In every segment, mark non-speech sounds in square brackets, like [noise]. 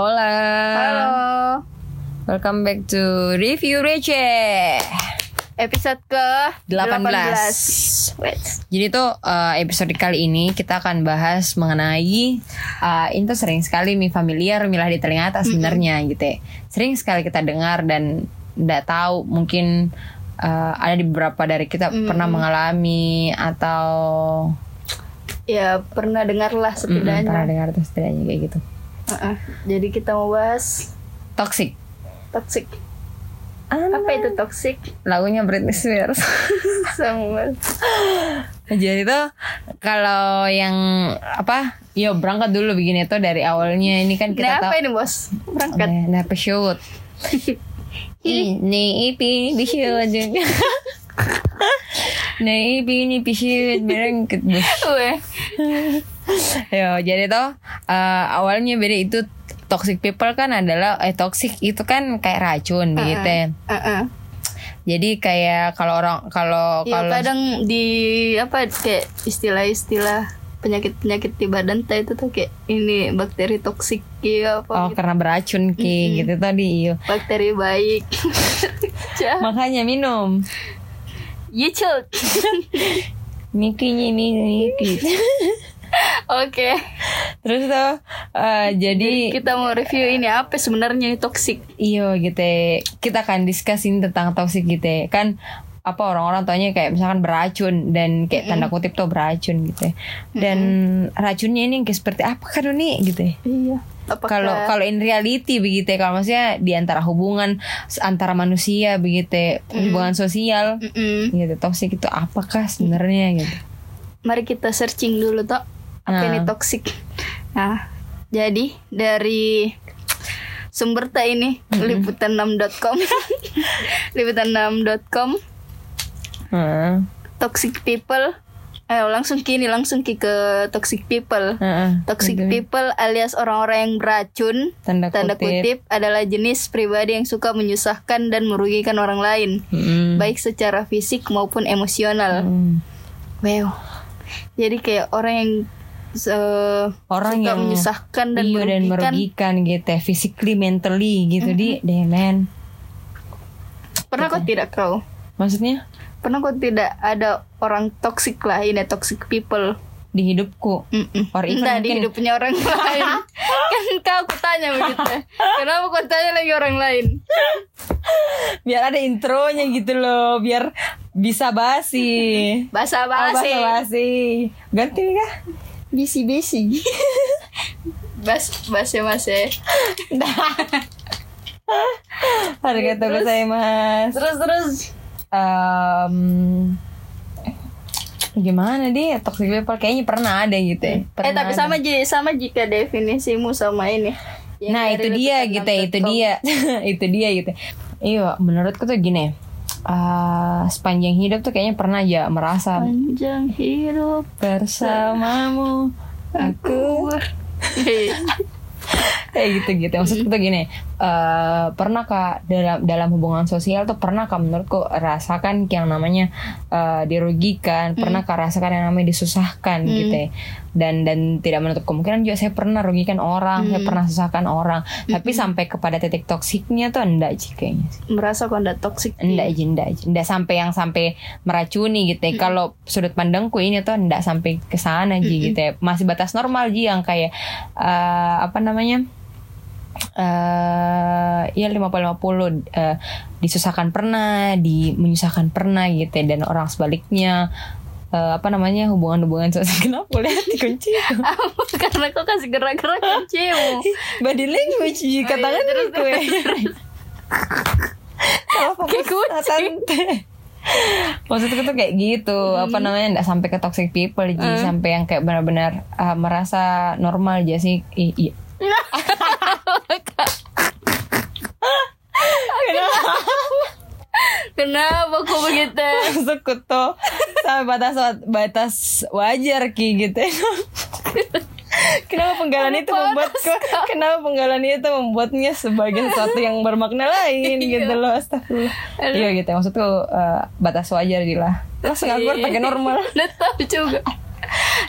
Hola. Halo. Welcome back to Review Receh. Episode ke 18. Wait. Jadi tuh uh, episode kali ini kita akan bahas mengenai uh, ini tuh sering sekali mi familiar milah di telinga atas sebenarnya gitu ya. Sering sekali kita dengar dan tidak tahu mungkin uh, ada di beberapa dari kita pernah mengalami atau Ya pernah dengar lah Mm-mm, pernah setidaknya. dengar tuh setidaknya kayak gitu. Jadi kita mau bahas Toxic. toxic. Apa itu toxic? Lagunya Britney Spears. [laughs] Sama. Jadi tuh kalau yang apa? Yo berangkat dulu begini tuh dari awalnya ini kan kita Nah, apa tahu ini bos? Berangkat. Nah, nah shoot. Ini ini shoot juga. Nah ipi ini shoot [laughs] berangkat. Weh. [laughs] Yo jadi tuh eh, awalnya beda itu toxic people kan adalah eh toxic itu kan kayak racun begitu. Heeh. Jadi kayak kalau orang kalau Ya kalau kadang di apa kayak istilah-istilah penyakit-penyakit di badan teh itu tuh kayak ini bakteri toksik ya apa oh gitu. karena beracun ki gitu tadi iyo. bakteri baik. [laughs] Makanya minum. YouTube. Mikinya ini Miki. [laughs] [laughs] Oke. Terus tuh eh, jadi Kita mau review ini apa sebenarnya toksik. iyo gitu ya. kita akan diskusin tentang toxic gitu ya. kan apa orang-orang taunya kayak misalkan beracun dan kayak tanda kutip tuh beracun gitu ya. dan racunnya ini kayak seperti apa kan nih gitu ya Iya. Apakah kalau kalau in reality begitu ya kalau maksudnya di antara hubungan antara manusia begitu ya, hubungan sosial Mm-mm. gitu toxic itu apakah sebenarnya gitu Mari kita searching dulu toh apa Nah. ini toksik. Nah, jadi dari sumber tak ini liputan6.com liputan6.com [laughs] Heeh. toxic people Ayo langsung kini langsung ki ke toxic people. Heeh. Toxic people alias orang-orang yang beracun tanda, tanda kutip adalah jenis pribadi yang suka menyusahkan dan merugikan orang lain, Mm-mm. baik secara fisik maupun emosional. Mm. Wow. Jadi kayak orang yang eh, orang yang menyusahkan dan iya, dan merugikan. merugikan gitu ya, physically mentally gitu di deh men Pernah kok tidak kau? maksudnya Pernah kok tidak ada orang toxic lah ini toxic people? di hidupku Mm-mm. Or even di hidupnya orang [laughs] lain. kan kau kutanya begitu. Kenapa kau tanya lagi orang lain? biar ada intronya gitu loh biar bisa basi Bahasa Oh, basi. basa basi ganti nih kah Bisi bisi. [laughs] Bas basi basi. [laughs] Arigatou gozaimasu Terus terus. Em, gimana deh toxic people kayaknya pernah ada gitu ya eh Pernah tapi ada. sama ji sama jika definisimu sama ini. Yang nah itu dia gitu ya itu 6.com. dia [laughs] itu dia gitu iya menurutku tuh gini eh, sepanjang hidup tuh kayaknya pernah aja merasa Panjang hidup bersamamu aku [laughs] kayak gitu gitu maksudku tuh gini eh pernah kak dalam dalam hubungan sosial tuh pernah kak menurutku rasakan yang namanya eh, dirugikan pernah kak rasakan yang namanya disusahkan gitu ya. Dan dan tidak menutup kemungkinan juga saya pernah rugikan orang saya pernah susahkan orang. Tapi sampai kepada titik toksiknya tuh enggak sih kayaknya sih. Merasa kok ndak toxic. enggak aja enggak aja enggak sampai yang sampai meracuni gitu ya. Kalau sudut pandangku ini tuh enggak sampai ke sana ji gitu ya. Masih batas normal ji yang kayak eh, apa namanya eh ya 50 50 eh, disusahkan pernah di menyusahkan pernah gitu ya dan orang sebaliknya eh, apa namanya hubungan-hubungan sosial [laughs] kenapa lihat dikunci [laughs] Karena kau kasih gerak-gerak kuncimu. [laughs] body language katakan iya, terus, gue Salah fokus Kayak kucing. tante. Maksudku tuh kayak gitu, apa namanya nggak sampai ke toxic people, jadi sampai yang kayak benar-benar ah, merasa normal aja sih. I- iya. Kenapa kok begitu? [laughs] Maksudku tuh sampai batas batas wajar ki gitu. [laughs] Kenapa penggalan itu membuatku Kenapa penggalan itu membuatnya sebagai [laughs] sesuatu yang bermakna lain gitu loh Astagfirullah. Iya gitu. Maksudku eh, batas wajar gila. Langsung aku pakai normal. Tahu juga.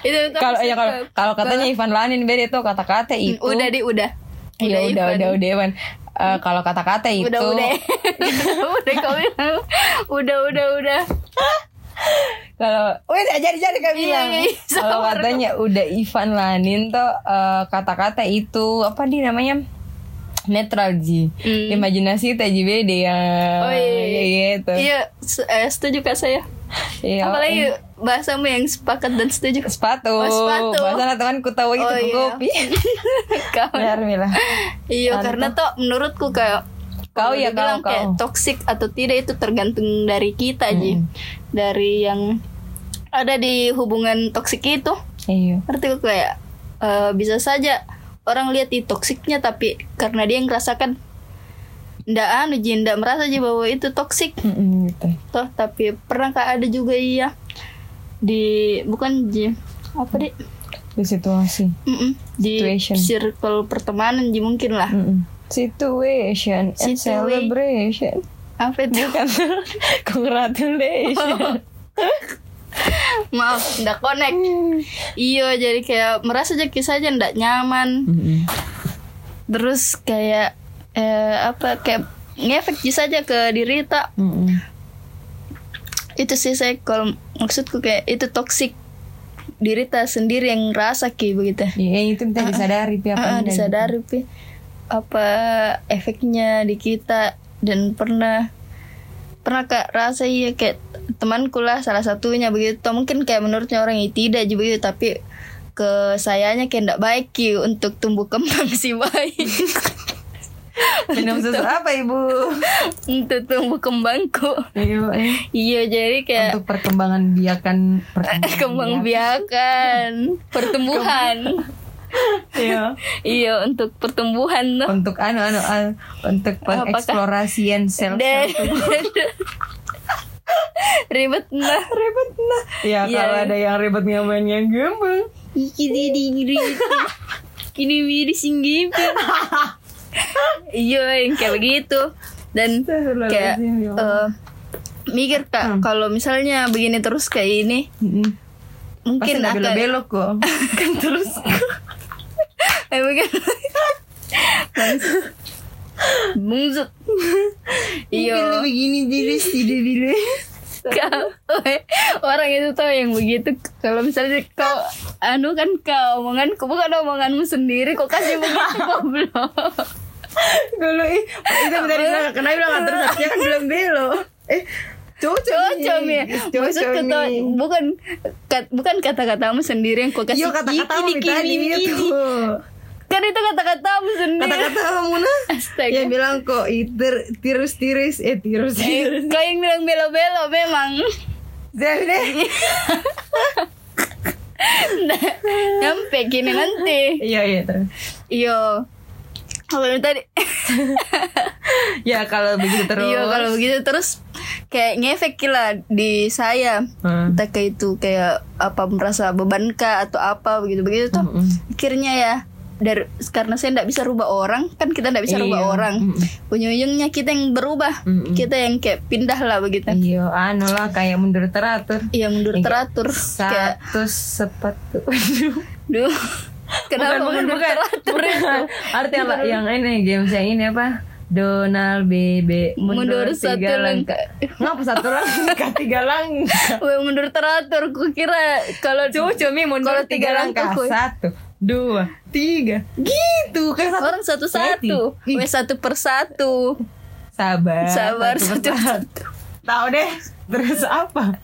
Itu Kalau ya kalau katanya Ivan Lanin beda itu kata-kata itu. Udah di udah. ya Udah, udah udah udah Eh, kalau kata-kata itu. Udah udah. [laughs] Udah kau bilang. Udah udah udah. Kalau udah jadi jadi kau bilang. Iya, iya, kalau katanya udah Ivan Lanin tuh eh, kata-kata itu apa dia namanya? Netral ji Hmm. imajinasi tadi beda yang Oh, iya, iya. gitu. Iya se- eh, setuju kak saya. Iya, apalagi bahasamu yang sepakat dan setuju. [laughs] Sepatu. Oh, sepatu. bahasa temanku tahu itu Oh, iya. kopi. [laughs] Kau- biar Mila. Iya karena tuh menurutku kayak Kau ya, dibilang kau, kayak kau. toxic atau tidak itu tergantung dari kita Ji. Mm. dari yang ada di hubungan toksik itu. Iya. Kok kayak eh, bisa saja orang lihat di toksiknya tapi karena dia ngerasakan ndak anu Ji ndak merasa aja bahwa itu toksik Mm-mm, gitu. Toh tapi pernah kak ada juga iya di bukan Ji. Apa deh di situasi. Mm-mm, di Situation. circle pertemanan Ji mungkin lah. Mm-mm. situation and celebration. Apa itu? Bukan. [laughs] Congratulations. Maaf ndak connect. Iya jadi kayak merasa aja kisah aja ndak nyaman. Mm-mm. terus kayak eh, apa kayak ngefek saja ke diri tak? Mm-mm. Itu sih saya kalau maksudku kayak itu toksik diri ta sendiri yang ngerasa ki begitu. Iya itu minta disadari pi apa Ah, enggak disadari pi. Apa efeknya di kita dan pernah pernah kak rasa iya kayak temanku lah salah satunya begitu. Mungkin kayak menurutnya orang yang tidak juga begitu tapi ke sayanya kayak ndak baik ki untuk tumbuh kembang [laughs] si baik gitu. Minum susu apa ibu? Untuk tumbuh kembangku. Iya eh. iya jadi kayak untuk perkembangan biakan perkembangan [laughs] kembang biakan. pertumbuhan. Iya. Iya untuk pertumbuhan tuh. Untuk anu anu anu, untuk pengeksplorasian sel Dan [laughs] ribet nah. Ribet nah. Ya Iya. kalau ada yang ribet mainnya gampang Kini di [laughs] Kini miris gitu Iya yang kayak begitu. Dan kayak ya eh, Mikir kak Kalau misalnya begini terus kayak ini Mm-mm. Mungkin Pasti akan belok-belok kok. [laughs] Kan terus. Eh mungkin Bungsut Iya begini jadi tidak bila kau orang itu tuh yang begitu. Kalau misalnya kau anu kan kau omonganku bukan omonganmu sendiri kok kasih begitu goblok kalau ih itu tadi bilang kenapa bilang terus dia kan bilang belok eh maksudku tuh nih. bukan kat, bukan kata-katamu sendiri yang kau kasih Iya kata-katamu tadi gini, itu gini. kan itu kata-katamu sendiri. Kata-kata kamu nah. Astaga. ya bilang kok iter tirus tiris eh tirus tiris kau yang bilang belo-belo memang. Jadi [laughs] deh nyampe gini nanti. Iya iya terus. Iyo kalau yang tadi [laughs] ya kalau begitu terus [laughs] Iya kalau begitu terus kayak ngefek lah di saya. Hmm. Entah kayak itu kayak apa merasa beban kah atau apa begitu begitu tuh. Mm-mm. Akhirnya ya dari karena saya tidak bisa rubah orang kan kita tidak bisa rubah Iya. orang. Mm-mm. Ujung-ujungnya kita yang berubah. Mm-mm. Kita yang kayak pindah lah begitu. iya anu lah kayak mundur teratur Iya mundur kayak teratur kayak satu sepatu [laughs] Aduh. duh. Kenapa bukan, bukan, mundur bukan, teratur? bukan. Arti yang, yang ini games yang ini apa? Donald BB mundur, Mundur tiga satu langkah. Ngapa satu [laughs] langkah tiga langkah? Mundur teratur. Ku kira kalau Cucu mi mundur Kalau tiga, tiga langkah. langkah. Satu, dua, tiga. Gitu kan satu. orang satu-satu. Ih, Weh satu persatu. Sabar. Sabar satu satu persatu. Tahu deh. Terus apa?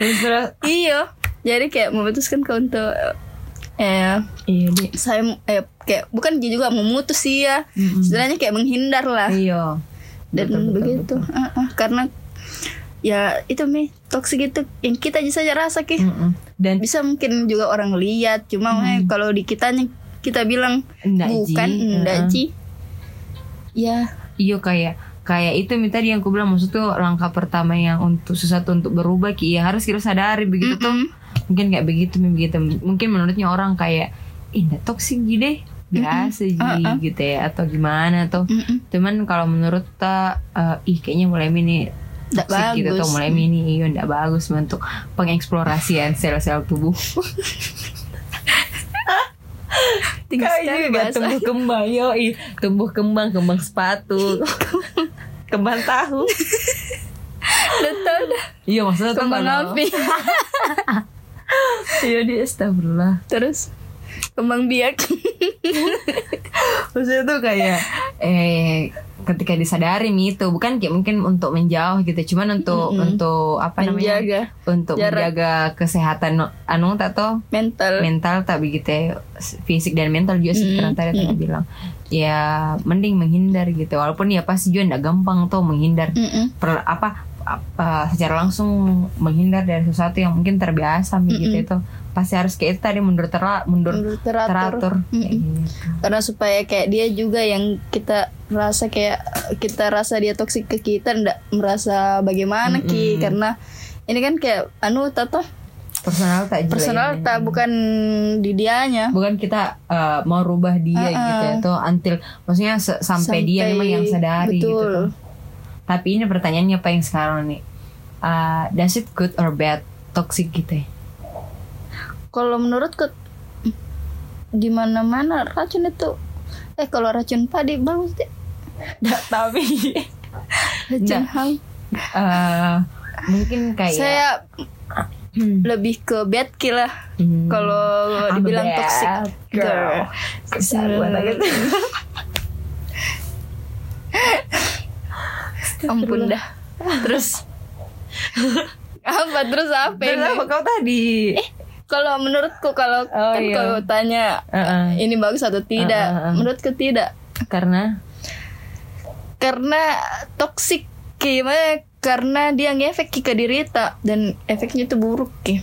terus terus. Iya, jadi kayak memutuskan kau untuk eh Iya saya eh kayak bukan dia juga memutus sih ya. Mm-mm. Sebenarnya kayak menghindar lah Iya. dan Betul, betul, begitu. betul. Ah, ah, karena ya itu mi toksik itu yang kita aja saja rasa ki. Dan Bisa mungkin juga orang lihat, cuma eh, kalau di kitanya kita bilang Enggak, bukan Ji. enggak Heeh. Ji. Ya, Iya kayak kayak itu minta yang aku bilang maksud tuh langkah pertama yang untuk sesuatu untuk berubah ki ya harus kita sadari begitu tuh mungkin kayak begitu begitu mungkin menurutnya orang kayak nggak toksik deh biasa ji Uh-uh. gitu ya atau gimana tuh Mm-mm. cuman kalau menurut ta eh, ih kayaknya mulai ini Nggak toksik gitu tuh bagus. mulai ini iya nggak bagus untuk pengeksplorasian sel-sel tubuh [laughs] tinggi sekali juga bahasa. tumbuh kembang yo tumbuh kembang kembang sepatu [laughs] kembang tahu dah. iya maksudnya Kembang api. [laughs] iya dia astagfirullah. Terus? Kembang biak. [laughs] maksudnya tuh kayak eh ketika disadari itu bukan kayak mungkin untuk menjauh gitu cuman untuk untuk apa namanya? Menjaga. Untuk jarak. menjaga kesehatan anu tak tahu mental. mental tak begitu ya, fisik dan mental juga sih karena tadi tadi bilang. Ya mending menghindar gitu walaupun ya pasti juga nggak gampang tuh menghindar. Mm-mm. per, apa apa secara langsung menghindar dari sesuatu yang mungkin terbiasa Mi, gitu itu pasti harus kayak itu tadi mundur tera, mundur, Mundur teratur. teratur kayak gitu. Karena supaya kayak dia juga yang kita rasa kayak kita rasa dia toksik ke kita ndak merasa bagaimana ki karena ini kan kayak anu tato personal tak personal ini. tak bukan di dianya bukan kita uh, mau rubah dia Uh-uh. gitu ya tuh until maksudnya se- sampai, dia memang yang sadari gitu betul. Tapi ini pertanyaannya apa yang sekarang nih? Uh, does it good or bad toxic gitu ya? Kalau menurutku di mana-mana racun itu eh kalau racun padi bagus deh. Nggak, tapi [laughs] Racun Nggak. hang. uh, mungkin kayak Saya Hmm. lebih ke bad kill lah. Hmm. Kalau dibilang bad toxic girl. Banget gitu. [laughs] [laughs] Ampun dah. Terus [laughs] apa terus apa Terus ini? apa kau tadi? Kalau menurutku kalau Oh, kan iya. kalau tanya Uh-uh. ini bagus atau tidak, Uh, uh, uh. menurutku tidak. Karena Karena toksik gimana? Karena dia ngefek ke derita dan efeknya itu buruk ki.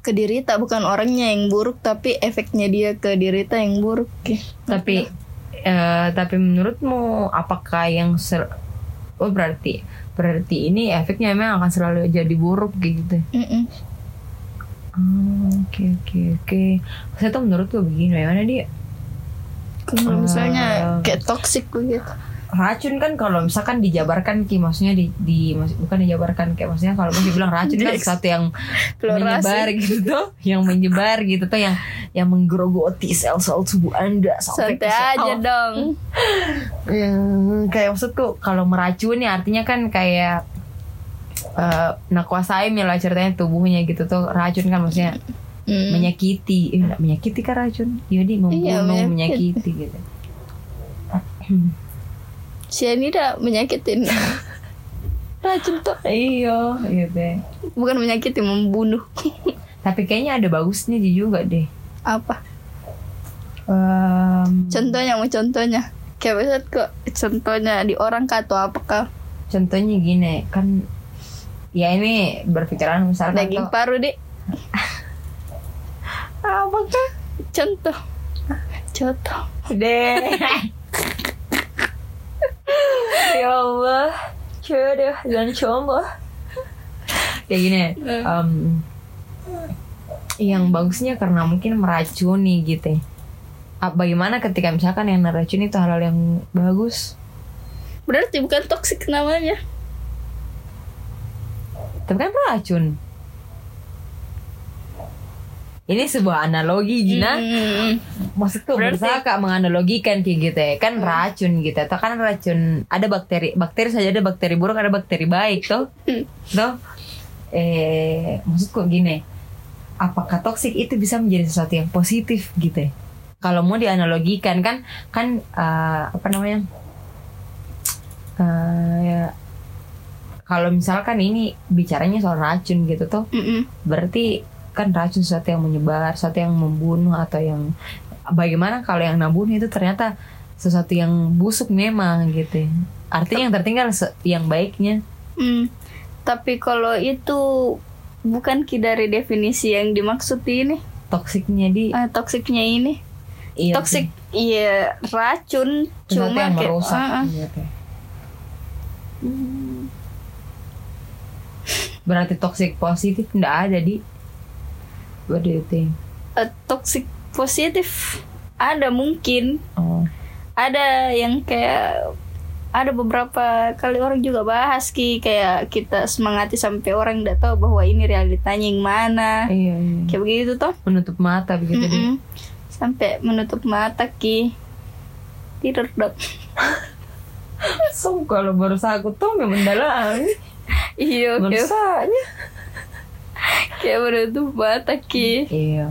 Ke derita bukan orangnya yang buruk tapi efeknya dia ke derita yang buruk ki. tapi eh, tapi menurutmu apakah yang ser oh berarti berarti ini efeknya memang akan selalu jadi buruk gitu. Oh, oke oke oke saya tuh menurut gue begini bagaimana dia Kalau misalnya Ah. kayak toksik gitu. Racun kan kalau misalkan dijabarkan ki maksudnya di, di bukan dijabarkan kayak maksudnya kalau mungkin bilang racun kan Yes. sesuatu yang menyebar gitu tuh yang menyebar gitu tuh yang yang menggerogoti sel-sel tubuh anda sampai Santai aja dong. Hmm, [laughs] kayak maksudku kalau meracuni artinya kan kayak eh nakuasai lah ceritanya tubuhnya gitu tuh racun kan maksudnya Hmm. menyakiti eh, menyakiti kan racun jadi membunuh Iya, menyakiti. menyakiti gitu [clears throat] Cyanida menyakitin. [laughs] Racun tuh iya gitu bukan menyakiti membunuh. [laughs] tapi kayaknya ada bagusnya juga deh Apa? Em, Contohnya mau contohnya. Kayak besar kok contohnya di orang kah atau apakah? contohnya gini kan ya ini berpikiran misalkan Daging [laughs] tuh paru deh. apakah Contoh. Contoh. deh ya Allah coba dan coba kayak gini em, yang bagusnya karena mungkin meracuni gitu ya. Bagaimana ketika misalkan yang meracuni itu hal-hal yang bagus Berarti bukan toksik namanya. tapi kan racun ini sebuah analogi Gina. Hmm. maksudku Berarti- berusaha kak menganalogikan kayak gitu ya. Kan racun gitu. Atau kan racun ada bakteri bakteri saja ada bakteri buruk ada bakteri baik tuh tuh eh maksudku gini. Apakah toksik itu bisa menjadi sesuatu yang positif gitu ya? Kalau mau dianalogikan kan kan eh, apa namanya? Eh, ya, kalau misalkan ini bicaranya soal racun gitu tuh Mm-mm. berarti kan racun sesuatu yang menyebar, sesuatu yang membunuh atau yang bagaimana kalau yang nabunuh itu ternyata sesuatu yang busuk memang gitu. ya. Artinya yang tertinggal yang baiknya. Hmm. Tapi kalau itu bukan ki dari definisi yang dimaksud ini, Toksiknya di ah, toksiknya ini. iya Toksik iya racun sesuatu cuma yang kayak merusak ah. gitu. Berarti toksik positif enggak ada di What do you think? Eh, toxic positif ada mungkin. Oh, ada yang kayak ada beberapa kali orang juga bahas ki. Kayak kita semangati sampai orang tidak tahu bahwa ini realitanya yang mana. Iya, iya. kayak begitu toh. Menutup mata begitu deh. Mm-mm. sampai menutup mata ki. Tidur dok. [laughs] So kalau berusaha aku tuh memang mendalami [laughs] iya berusahanya kayak menutup mata ki. Iya.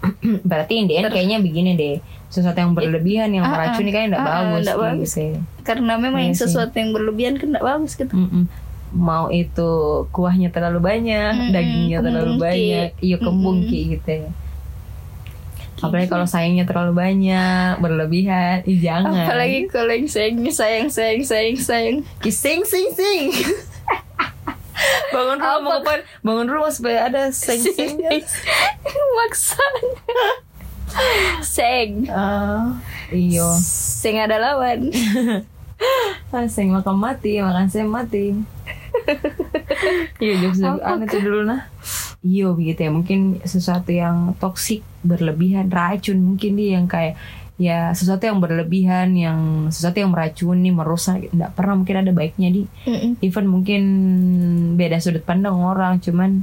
[clears throat] Berarti in the end kayaknya begini deh. Sesuatu yang berlebihan yang Ah, ah. meracuni kayaknya nggak Ah, ah, bagus nggak gitu. bagus. karena memang yang sesuatu yang berlebihan kan nggak bagus gitu. Mm-mm. mau itu kuahnya terlalu banyak dagingnya terlalu banyak. Iya kembung Mm-mm. ki gitu ya. Apalagi kalau sayangnya terlalu banyak berlebihan. Ih jangan. Apalagi kalau yang sayang sayang sayang sayang sayang. Ki, sing sing [laughs] bangun rumah mau ngapain? bangun rumah supaya ada sing sing [laughs] maksanya seng. Ah iyo. Seng ada lawan. [laughs] Ah, sing makan mati makan sing mati. [laughs] Iya jokes aneh tuh dulu nah. Iya begitu ya. Mungkin sesuatu yang toksik berlebihan racun mungkin dia yang kayak ya sesuatu yang berlebihan yang sesuatu yang meracuni merusak nggak pernah mungkin ada baiknya di. Mm-mm. even mungkin beda sudut pandang orang cuman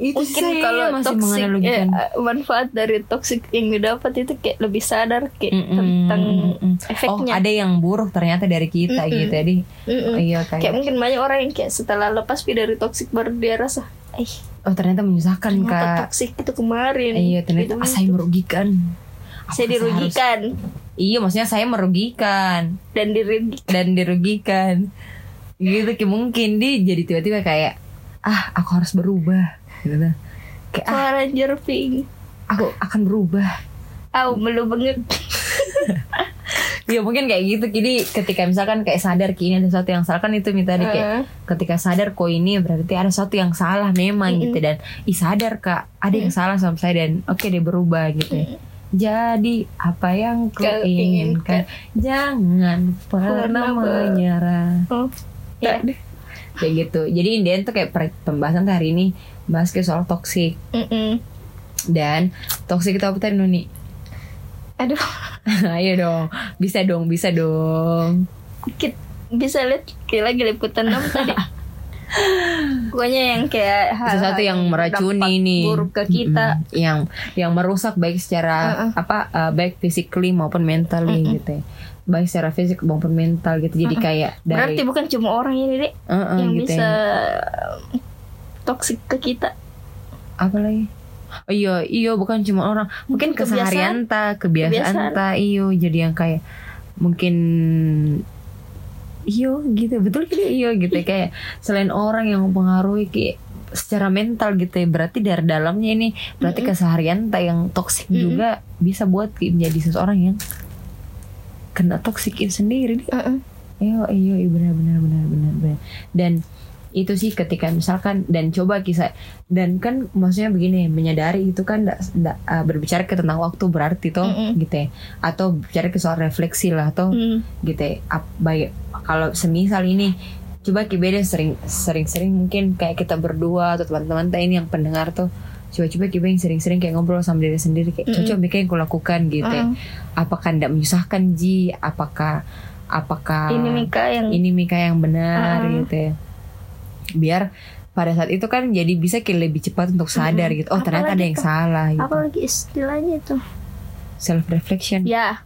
itu mungkin sih kalau masih toxic eh, manfaat dari toxic yang didapat itu kayak lebih sadar kayak Mm-mm, tentang mm-mm. oh efeknya ada yang buruk ternyata dari kita Mm-mm. gitu jadi Mm-mm. iya kayak kayak mungkin banyak orang yang kayak setelah lepas dari toxic baru dia rasa eh oh ternyata menyusahkan ternyata kak. toxic itu kemarin iya ternyata saya merugikan saya Apakah harus- dirugikan. Iya maksudnya saya merugikan. Dan dirugikan dan dirugikan. Gitu kayak mungkin dia jadi tiba-tiba kayak ah aku harus berubah. Gitu. Kayak ah Suara jerping aku akan berubah. Au, melu banget. [laughs] Ya mungkin kayak gitu. Jadi ketika misalkan kayak sadar ini ada sesuatu yang salah kan itu minta tadi kayak ketika sadar kok ini berarti ada sesuatu yang salah memang gitu. Dan ih sadar kak ada yang salah sama saya dan oke dia berubah gitu. Ya. Jadi apa yang kau Kau inginkan? jangan pernah menyerah. Oh, ya. kayak gitu. Jadi Indian tuh kayak per- pembahasan tuh hari ini bahas kayak soal toxic. Mm-mm. dan toxic itu apa tadi Nuni? Aduh, [laughs] ayo dong. Bisa dong bisa dong. Kit bisa lihat kayak lagi liputan enam tadi. [laughs] Pokoknya yang kayak hal-hal sesuatu yang meracuni nih. buruk ke kita. Yang yang merusak baik secara apa uh, baik physically maupun mentally gitu ya. Baik secara fisik maupun mental gitu. Jadi kayak dari Berarti bukan cuma orang ini deh Uh-uh, yang gitu bisa ya. toksik ke kita. apa lagi? Oh iya iya bukan cuma orang. Mungkin Mungkin keseharian ta kebiasaan, Kebiasaan. ta iyo jadi yang kayak mungkin iyo gitu betul gitu iyo gitu ya. kayak selain orang yang mempengaruhi kayak secara mental gitu ya berarti dari dalamnya ini berarti keseharian ta yang toksik juga bisa buat kayak menjadi seseorang yang kena toksik itu sendiri dia Heeh. Iya, iya, iya benar benar benar benar benar. Dan itu sih ketika misalkan dan coba kisah dan kan maksudnya begini menyadari itu kan ndak ndak, uh, berbicara ke tentang waktu berarti toh Mm-mm. gitu ya atau bicara ke soal refleksi lah toh Hmm. gitu ya Ap- baik kalau semisal ini coba beda sering sering sering mungkin kayak kita berdua atau teman-teman ini yang pendengar tuh coba-coba kita yang sering-sering kayak ngobrol sama diri sendiri kayak cocok bikin yang aku lakukan gitu ya. Mm. apakah ndak menyusahkan ji apakah apakah Ini Mika yang ini Mika yang benar Uh-uh. gitu ya biar pada saat itu kan jadi bisa kayak lebih cepat untuk sadar gitu oh ternyata ada Apalagi yang tuh? salah gitu apalagi istilahnya itu? self reflection Ya,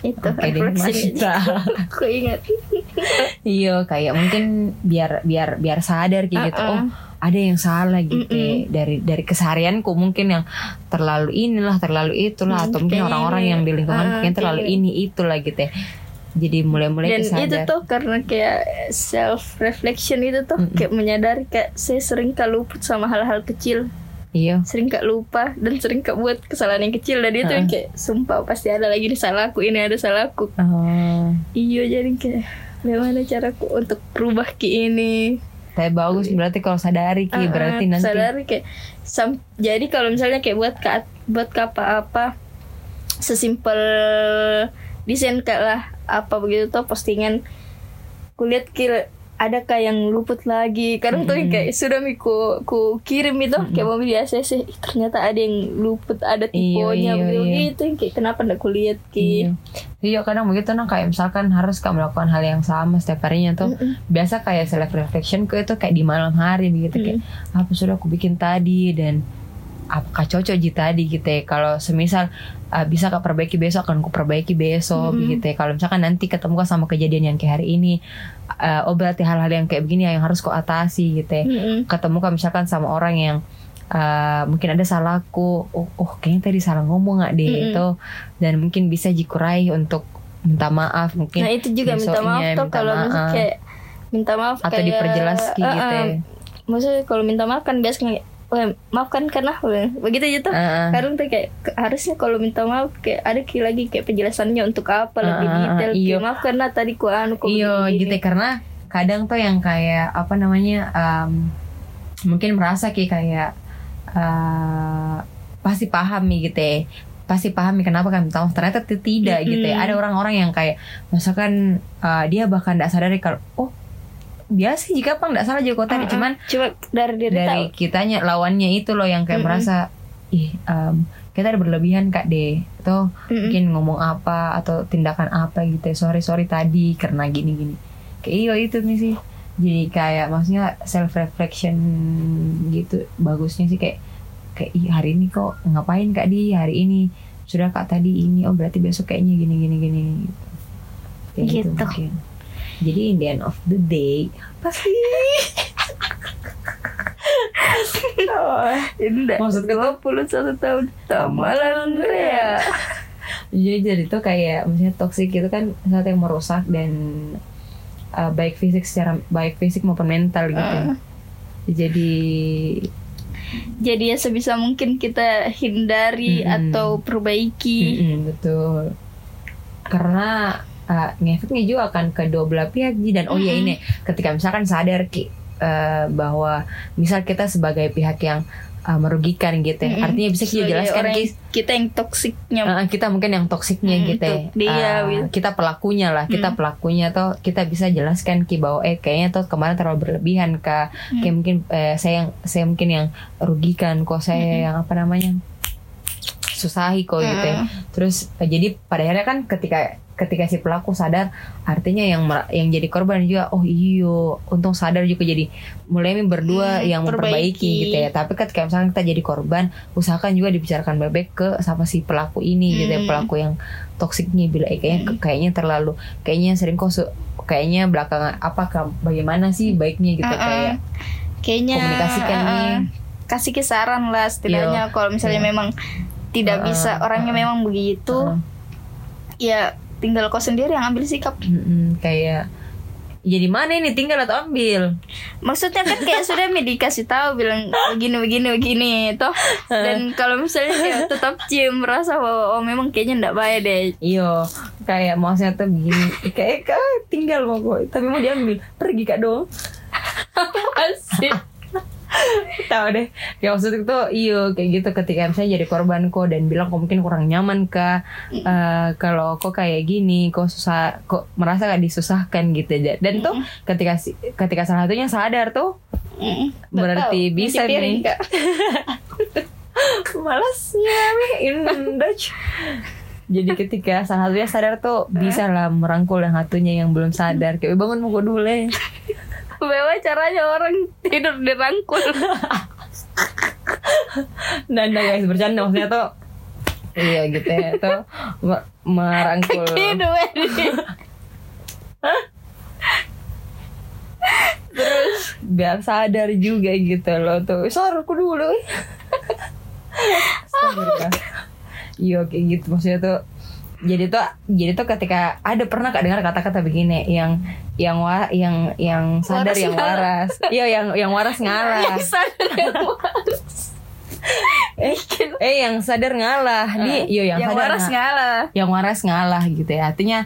itu refleksi. mantap. [laughs] Aku ingat. iya kayak mungkin biar biar biar sadar kayak gitu Uh-uh. oh ada yang salah gitu ya. dari dari keseharianku mungkin yang terlalu inilah terlalu itulah atau mungkin orang-orang yang di lingkungan Uh, mungkin terlalu ini itulah gitu ya jadi mulai-mulai Dan itu kesadar tuh karena kayak self reflection itu tuh kayak menyadari kayak saya sering kak luput sama hal-hal kecil, iya. Sering kak lupa dan sering kak buat kesalahan yang kecil. Dan itu yang kayak sumpah pasti ada lagi nih salahku ini ada salahku. oh. Iya jadi kayak bagaimana caraku untuk berubah ke ini? Tapi bagus berarti kalau sadari ki Ah, berarti ah, nanti sadari kayak sam- jadi kalau misalnya kayak buat ka, buat ke apa-apa sesimpel desain kayak lah apa begitu tuh postingan kulihat kira ada kayak yang luput lagi? Kadang tuh kayak sudah mi ku, kirim itu kayak mau biasa sih "Ih, ternyata ada yang luput ada iya, tiponya begitu iya. gitu yang kayak kenapa ndak kulihat? Ki. Iya. Iya kadang begitu nah kayak misalkan harus kamu melakukan hal yang sama setiap harinya tuh biasa kayak self reflection ku itu kayak di malam hari begitu kayak apa sudah aku bikin tadi? Dan apakah cocok ji tadi gitu ya kalau semisal uh, bisa kak perbaiki besok akan ku perbaiki besok Mm-mm. gitu ya kalau misalkan nanti ketemu sama kejadian yang kayak hari ini uh, oh berarti hal-hal yang kayak begini yang harus kau atasi gitu ya Mm-mm. ketemu kak misalkan sama orang yang uh, mungkin ada salahku oh, oh kayaknya tadi salah ngomong nggak deh Mm-mm. itu dan mungkin bisa jikurai untuk minta maaf mungkin Nah itu juga minta maaf tuh minta kalau maaf. kayak minta maaf atau kayak diperjelas eh, gitu eh, ya. Maksudnya kalau minta maaf kan biasanya "Weh, maafkan karena weh." begitu aja tuh. Kadang tuh kayak harusnya kalau minta maaf kayak ada lagi kayak penjelasannya untuk apa lebih ah, ah, detail. iya. Kayak, maaf karena tadi ku anu kok Iya begini." gitu ya, karena kadang tuh yang kayak apa namanya um, mungkin merasa kayak kayak uh, pasti paham nih gitu ya pasti paham nih kenapa kan minta maaf ternyata tidak gitu ya ada orang-orang yang kayak misalkan uh, dia bahkan tidak sadari kalau oh biasa jika apa nggak salah juga tadi Ah, ah. cuman Cuma dari diri dari tahu. kitanya lawannya itu loh yang kayak Mm-mm. merasa ih um, kita ada berlebihan kak deh atau Mm-mm. mungkin ngomong apa atau tindakan apa gitu ya sorry sorry tadi karena gini gini kayak iya itu nih sih jadi kayak maksudnya self reflection gitu bagusnya sih kayak kayak "Ih, hari ini kok ngapain kak di hari ini sudah kak tadi ini oh berarti besok kayaknya gini gini gini gitu kayak gitu, Gitu. mungkin jadi in the end of the day pasti Indah. Maksudku tuh- 21 tahun Tamalan jadi jadi tuh kayak maksudnya toxic itu kan sesuatu yang merusak dan uh, baik fisik secara baik fisik maupun mental gitu Ah. jadi Jadi ya sebisa mungkin kita hindari Mm-mm. atau perbaiki. mm-mm, betul karena uh, ngefeknya juga akan ke dua belah pihak Ji. dan oh iya Mm-mm. ini ketika misalkan sadar Ki uh, bahwa misal kita sebagai pihak yang uh, merugikan gitu ya Mm-mm. artinya bisa kita Sebagai jelaskan orang Ki kita yang toksiknya. Uh, kita mungkin yang toksiknya Hmm, gitu ya. dia, Uh, kita pelakunya lah kita Hmm. pelakunya tuh kita bisa jelaskan ki bahwa eh kayaknya tuh kemarin terlalu berlebihan kak Hmm. kayak mungkin eh, saya yang saya mungkin yang rugikan kok saya Hmm. yang apa namanya susahi kok gitu ya. Hmm. terus eh, jadi pada akhirnya kan ketika ketika si pelaku sadar artinya yang yang jadi korban juga oh iyo untung sadar juga jadi mulai berdua Hmm, yang memperbaiki perbaiki. gitu ya tapi ketika misalnya kita jadi korban usahakan juga dibicarakan baik-baik ke sama si pelaku ini gitu ya Hmm. pelaku yang toksiknya bila eh, kayaknya kayaknya terlalu kayaknya sering kok kayaknya belakangan apa bagaimana sih baiknya gitu Uh-uh. kayak Kayaknya komunikasikan uh-uh. nih. kasih kisaran lah setidaknya kalau misalnya Iya. memang tidak Uh-uh. bisa orangnya Uh-uh. memang begitu uh, ya tinggal kau sendiri yang ambil sikap. Mm-mm, kayak jadi mana ini? Tinggal atau ambil? Maksudnya kan kayak sudah [laughs] dikasih tahu bilang begini begini begini toh. Dan kalau misalnya kayak [laughs] tetap cium merasa bahwa oh memang kayaknya ndak baik deh. Iyo, kayak maksudnya tuh begini, kayak kak tinggal mau kok, tapi mau diambil, pergi kak dong. [laughs] asik Tahu deh, ya maksudnya tuh iyo kayak gitu ketika misalnya jadi korban kok dan bilang kok mungkin kurang nyaman kak, Eh, kalau kok kayak gini, kok susah, kok merasa gak disusahkan gitu aja. Dan tuh ketika ketika salah satunya sadar tuh, Mm, Berarti bisa nih. [laughs] Malasnya in Dutch. Jadi ketika salah satunya sadar tuh bisa lah merangkul yang satunya yang belum sadar. Kayak "Weh, bangun mau dulu. Bagaimana caranya orang tidur dirangkul [laughs] Nah, nah guys bercanda maksudnya tuh Iya gitu ya tuh me- merangkul. [laughs] Ini biar sadar juga gitu loh tuh. Sadar aku dulu. [laughs] Iya kayak gitu maksudnya tuh jadi tuh jadi tuh ketika ada pernah kak dengar kata-kata begini yang yang wa, yang yang sadar Waras yang ngalah. waras. Iya yang yang waras [laughs] ngalah. yang sadar yang waras. Eh, eh yang sadar ngalah di. Iya yang, yang sadar waras nga- ngalah. yang waras ngalah gitu ya. Artinya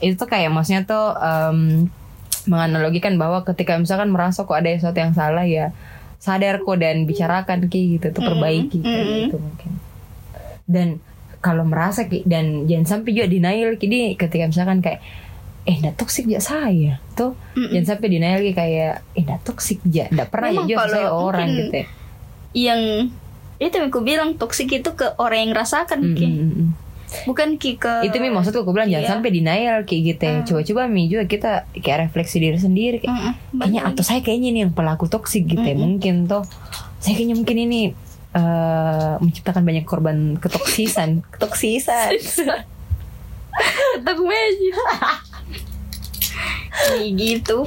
itu tuh kayak maksudnya tuh em, menganalogikan bahwa ketika misalkan merasa kok ada sesuatu yang salah ya sadar kok dan bicarakan ki gitu tuh perbaiki kayak Mm-mm. gitu mungkin. Dan kalau merasa ki dan jangan sampai juga denial ki di ketika misalkan kayak eh ndak toksik ya saya tuh Mm-mm. jangan sampai denial ki kayak eh ndak toksik ya ndak pernah ya Memang juga kalau saya orang gitu ya yang itu yang aku bilang toksik itu ke orang yang rasakan Ki. Mm-mm. bukan ki ke itu mi maksudku aku bilang Iya. jangan sampai denial kayak gitu ya. coba-coba mi juga kita kayak refleksi diri sendiri kayak, Mm-mm. kayaknya atau saya kayaknya ini yang pelaku toksik gitu ya mungkin tuh saya kayaknya mungkin ini eh, menciptakan banyak korban ketoksisan [laughs] ketoksisan ketok gitu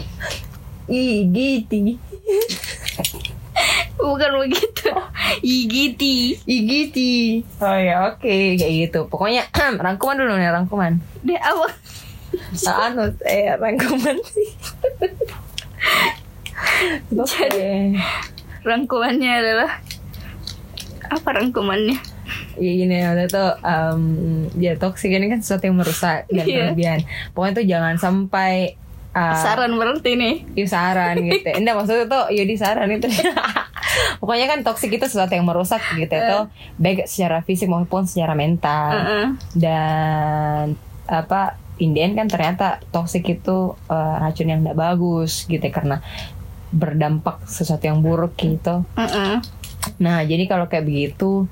ih gitu bukan begitu igiti Igiti. Oh ya oke kayak gitu. Pokoknya [clears throat] rangkuman dulu nih rangkuman. deh apa Ah, anu eh rangkuman sih. Oke. rangkumannya adalah apa rangkumannya Ya gini ada tuh um, ya toksik ini kan sesuatu yang merusak dan Iya. berlebihan. Pokoknya tuh jangan sampai uh, saran berarti nih Iya saran gitu. Enggak maksudnya tuh ya di saran itu. [laughs] Pokoknya kan toksik itu sesuatu yang merusak gitu itu baik secara fisik maupun secara mental. Heeh. dan apa Indian kan ternyata toxic itu eh, racun yang tidak bagus gitu ya, karena berdampak sesuatu yang buruk gitu. Heeh. Nah jadi kalau kayak begitu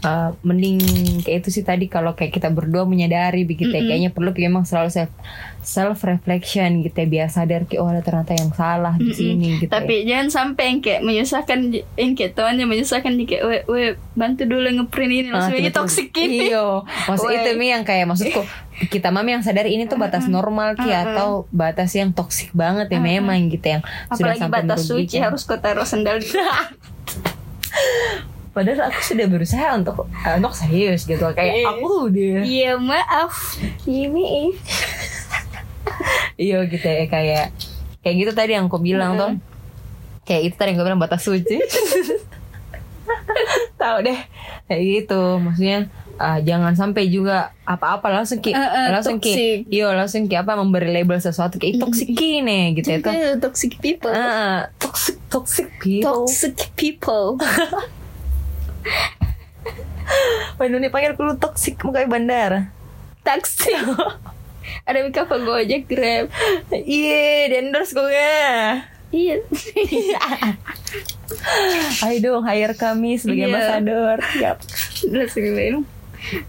eh, mending kayak itu sih tadi kalau kayak kita berdua menyadari begitu ya kayaknya perlu kayak emang selalu self self reflection gitu ya biar sadar kayak oh ada ternyata yang salah di sini gitu. ya. tapi jangan sampai yang kayak menyusahkan yang kayak temannya menyusahkan dia kayak we, we bantu dulu ngeprint ini Ah, langsung aja tiba-tiba- toxic ini. Iyo, [laughs] maksud itu mi yang kayak maksudku kita mami yang sadar ini tuh batas normal ki atau batas yang toksik banget ya memang gitu yang sudah apalagi sampai batas suci harus kau taruh sendal di [laughs] Padahal aku sudah berusaha untuk eh, untuk serius gitu. Kayak Iya. aku udah. Iya maaf. Ini iya gitu ya kayak kayak gitu tadi yang aku bilang tuh kayak itu tadi yang aku bilang batas suci. [laughs] Tahu deh. Kayak gitu maksudnya ah, jangan sampai juga apa-apa langsung ki Eh, eh, langsung ki toxic. iya langsung ki apa memberi label sesuatu kayak toxic nih gitu itu Itu toxic people. Ah toxic toxic people. Toxic people. [laughs] Wah, ini panggil dulu toxic muka bandara taksi [laughs] ada mika apa gojek grab. [laughs] Iya di endorse gue iya. Ayo dong hire kami sebagai Iya. ambassador Yap. Terus gimana?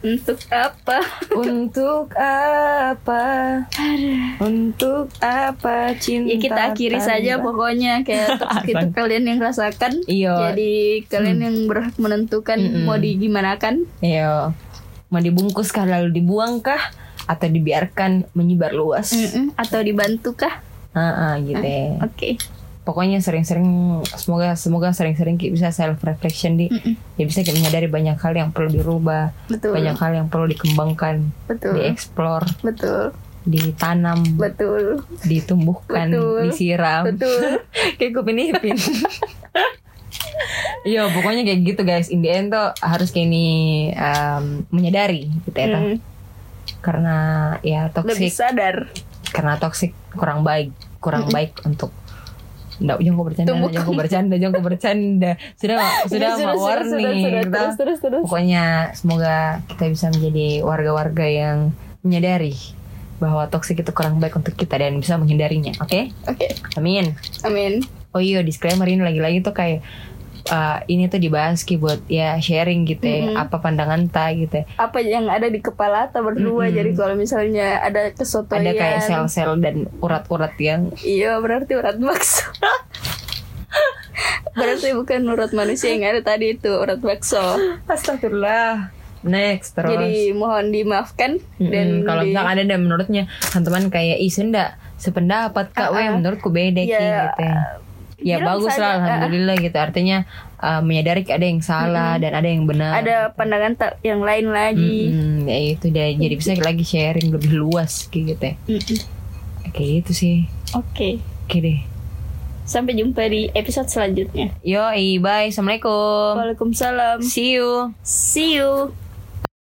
Untuk apa? Untuk apa? Untuk apa cinta ya kita akhiri saja tanpa- pokoknya kayak [laughs] itu kalian yang rasakan. Iya. jadi kalian yang berhak menentukan mau di gimana kan Iya. Mau dibungkus kah lalu dibuang kah Atau dibiarkan menyebar luas? Atau dibantu kah Ah, ah, gitu ya. Oke Pokoknya sering-sering Semoga semoga sering-sering Ki bisa self reflection di Ya bisa kita menyadari banyak hal yang perlu dirubah betul. Banyak hal yang perlu dikembangkan betul. Dieksplor betul. Ditanam betul. Ditumbuhkan Betul. Disiram. Betul. [laughs] Kayak ipin [laughs] Iya pokoknya kayak gitu guys. In the end tuh harus kayak ini em, Menyadari gitu ya. Hmm. Karena ya lebih toxic. sadar. Karena toxic kurang baik Kurang baik untuk Nggak, jangan bercanda, jangan bercanda, jangan bercanda. Sudah, [laughs] sudah, Sudah, sudah, warning. sudah, sudah. kita. Terus, terus, terus. Pokoknya semoga kita bisa menjadi warga-warga yang menyadari bahwa toxic itu kurang baik untuk kita dan bisa menghindarinya. Oke? oke Amin. amin Oh iya disclaimer ini lagi-lagi tuh kayak uh, ini tuh dibahas ki buat ya sharing gitu ya apa pandangan ta gitu ya. apa yang ada di kepala atau berdua. Jadi kalau misalnya ada kesotoyan. Ada kayak sel-sel dan urat-urat yang iya berarti urat bakso. [laughs] Berarti bukan urat manusia yang ada tadi itu urat bakso. Astagfirullah. Next terus. jadi mohon dimaafkan dan Mm-mm, kalau di- misalkan ada dan menurutnya teman-teman kayak ih senda sependapat kak, weh menurutku beda ki Ya, gitu ya. Ya bilang bagus lah ah. alhamdulillah gitu artinya uh, menyadari ada yang salah dan ada yang benar. ada pandangan tak yang lain lagi Mm-mm, ya itu deh jadi bisa lagi sharing lebih luas kayak gitu ya. Mm-mm. Kayak gitu sih. oke Oke deh. sampai jumpa di episode selanjutnya Yo, bye. Assalamualaikum. Waalaikumsalam See you. see you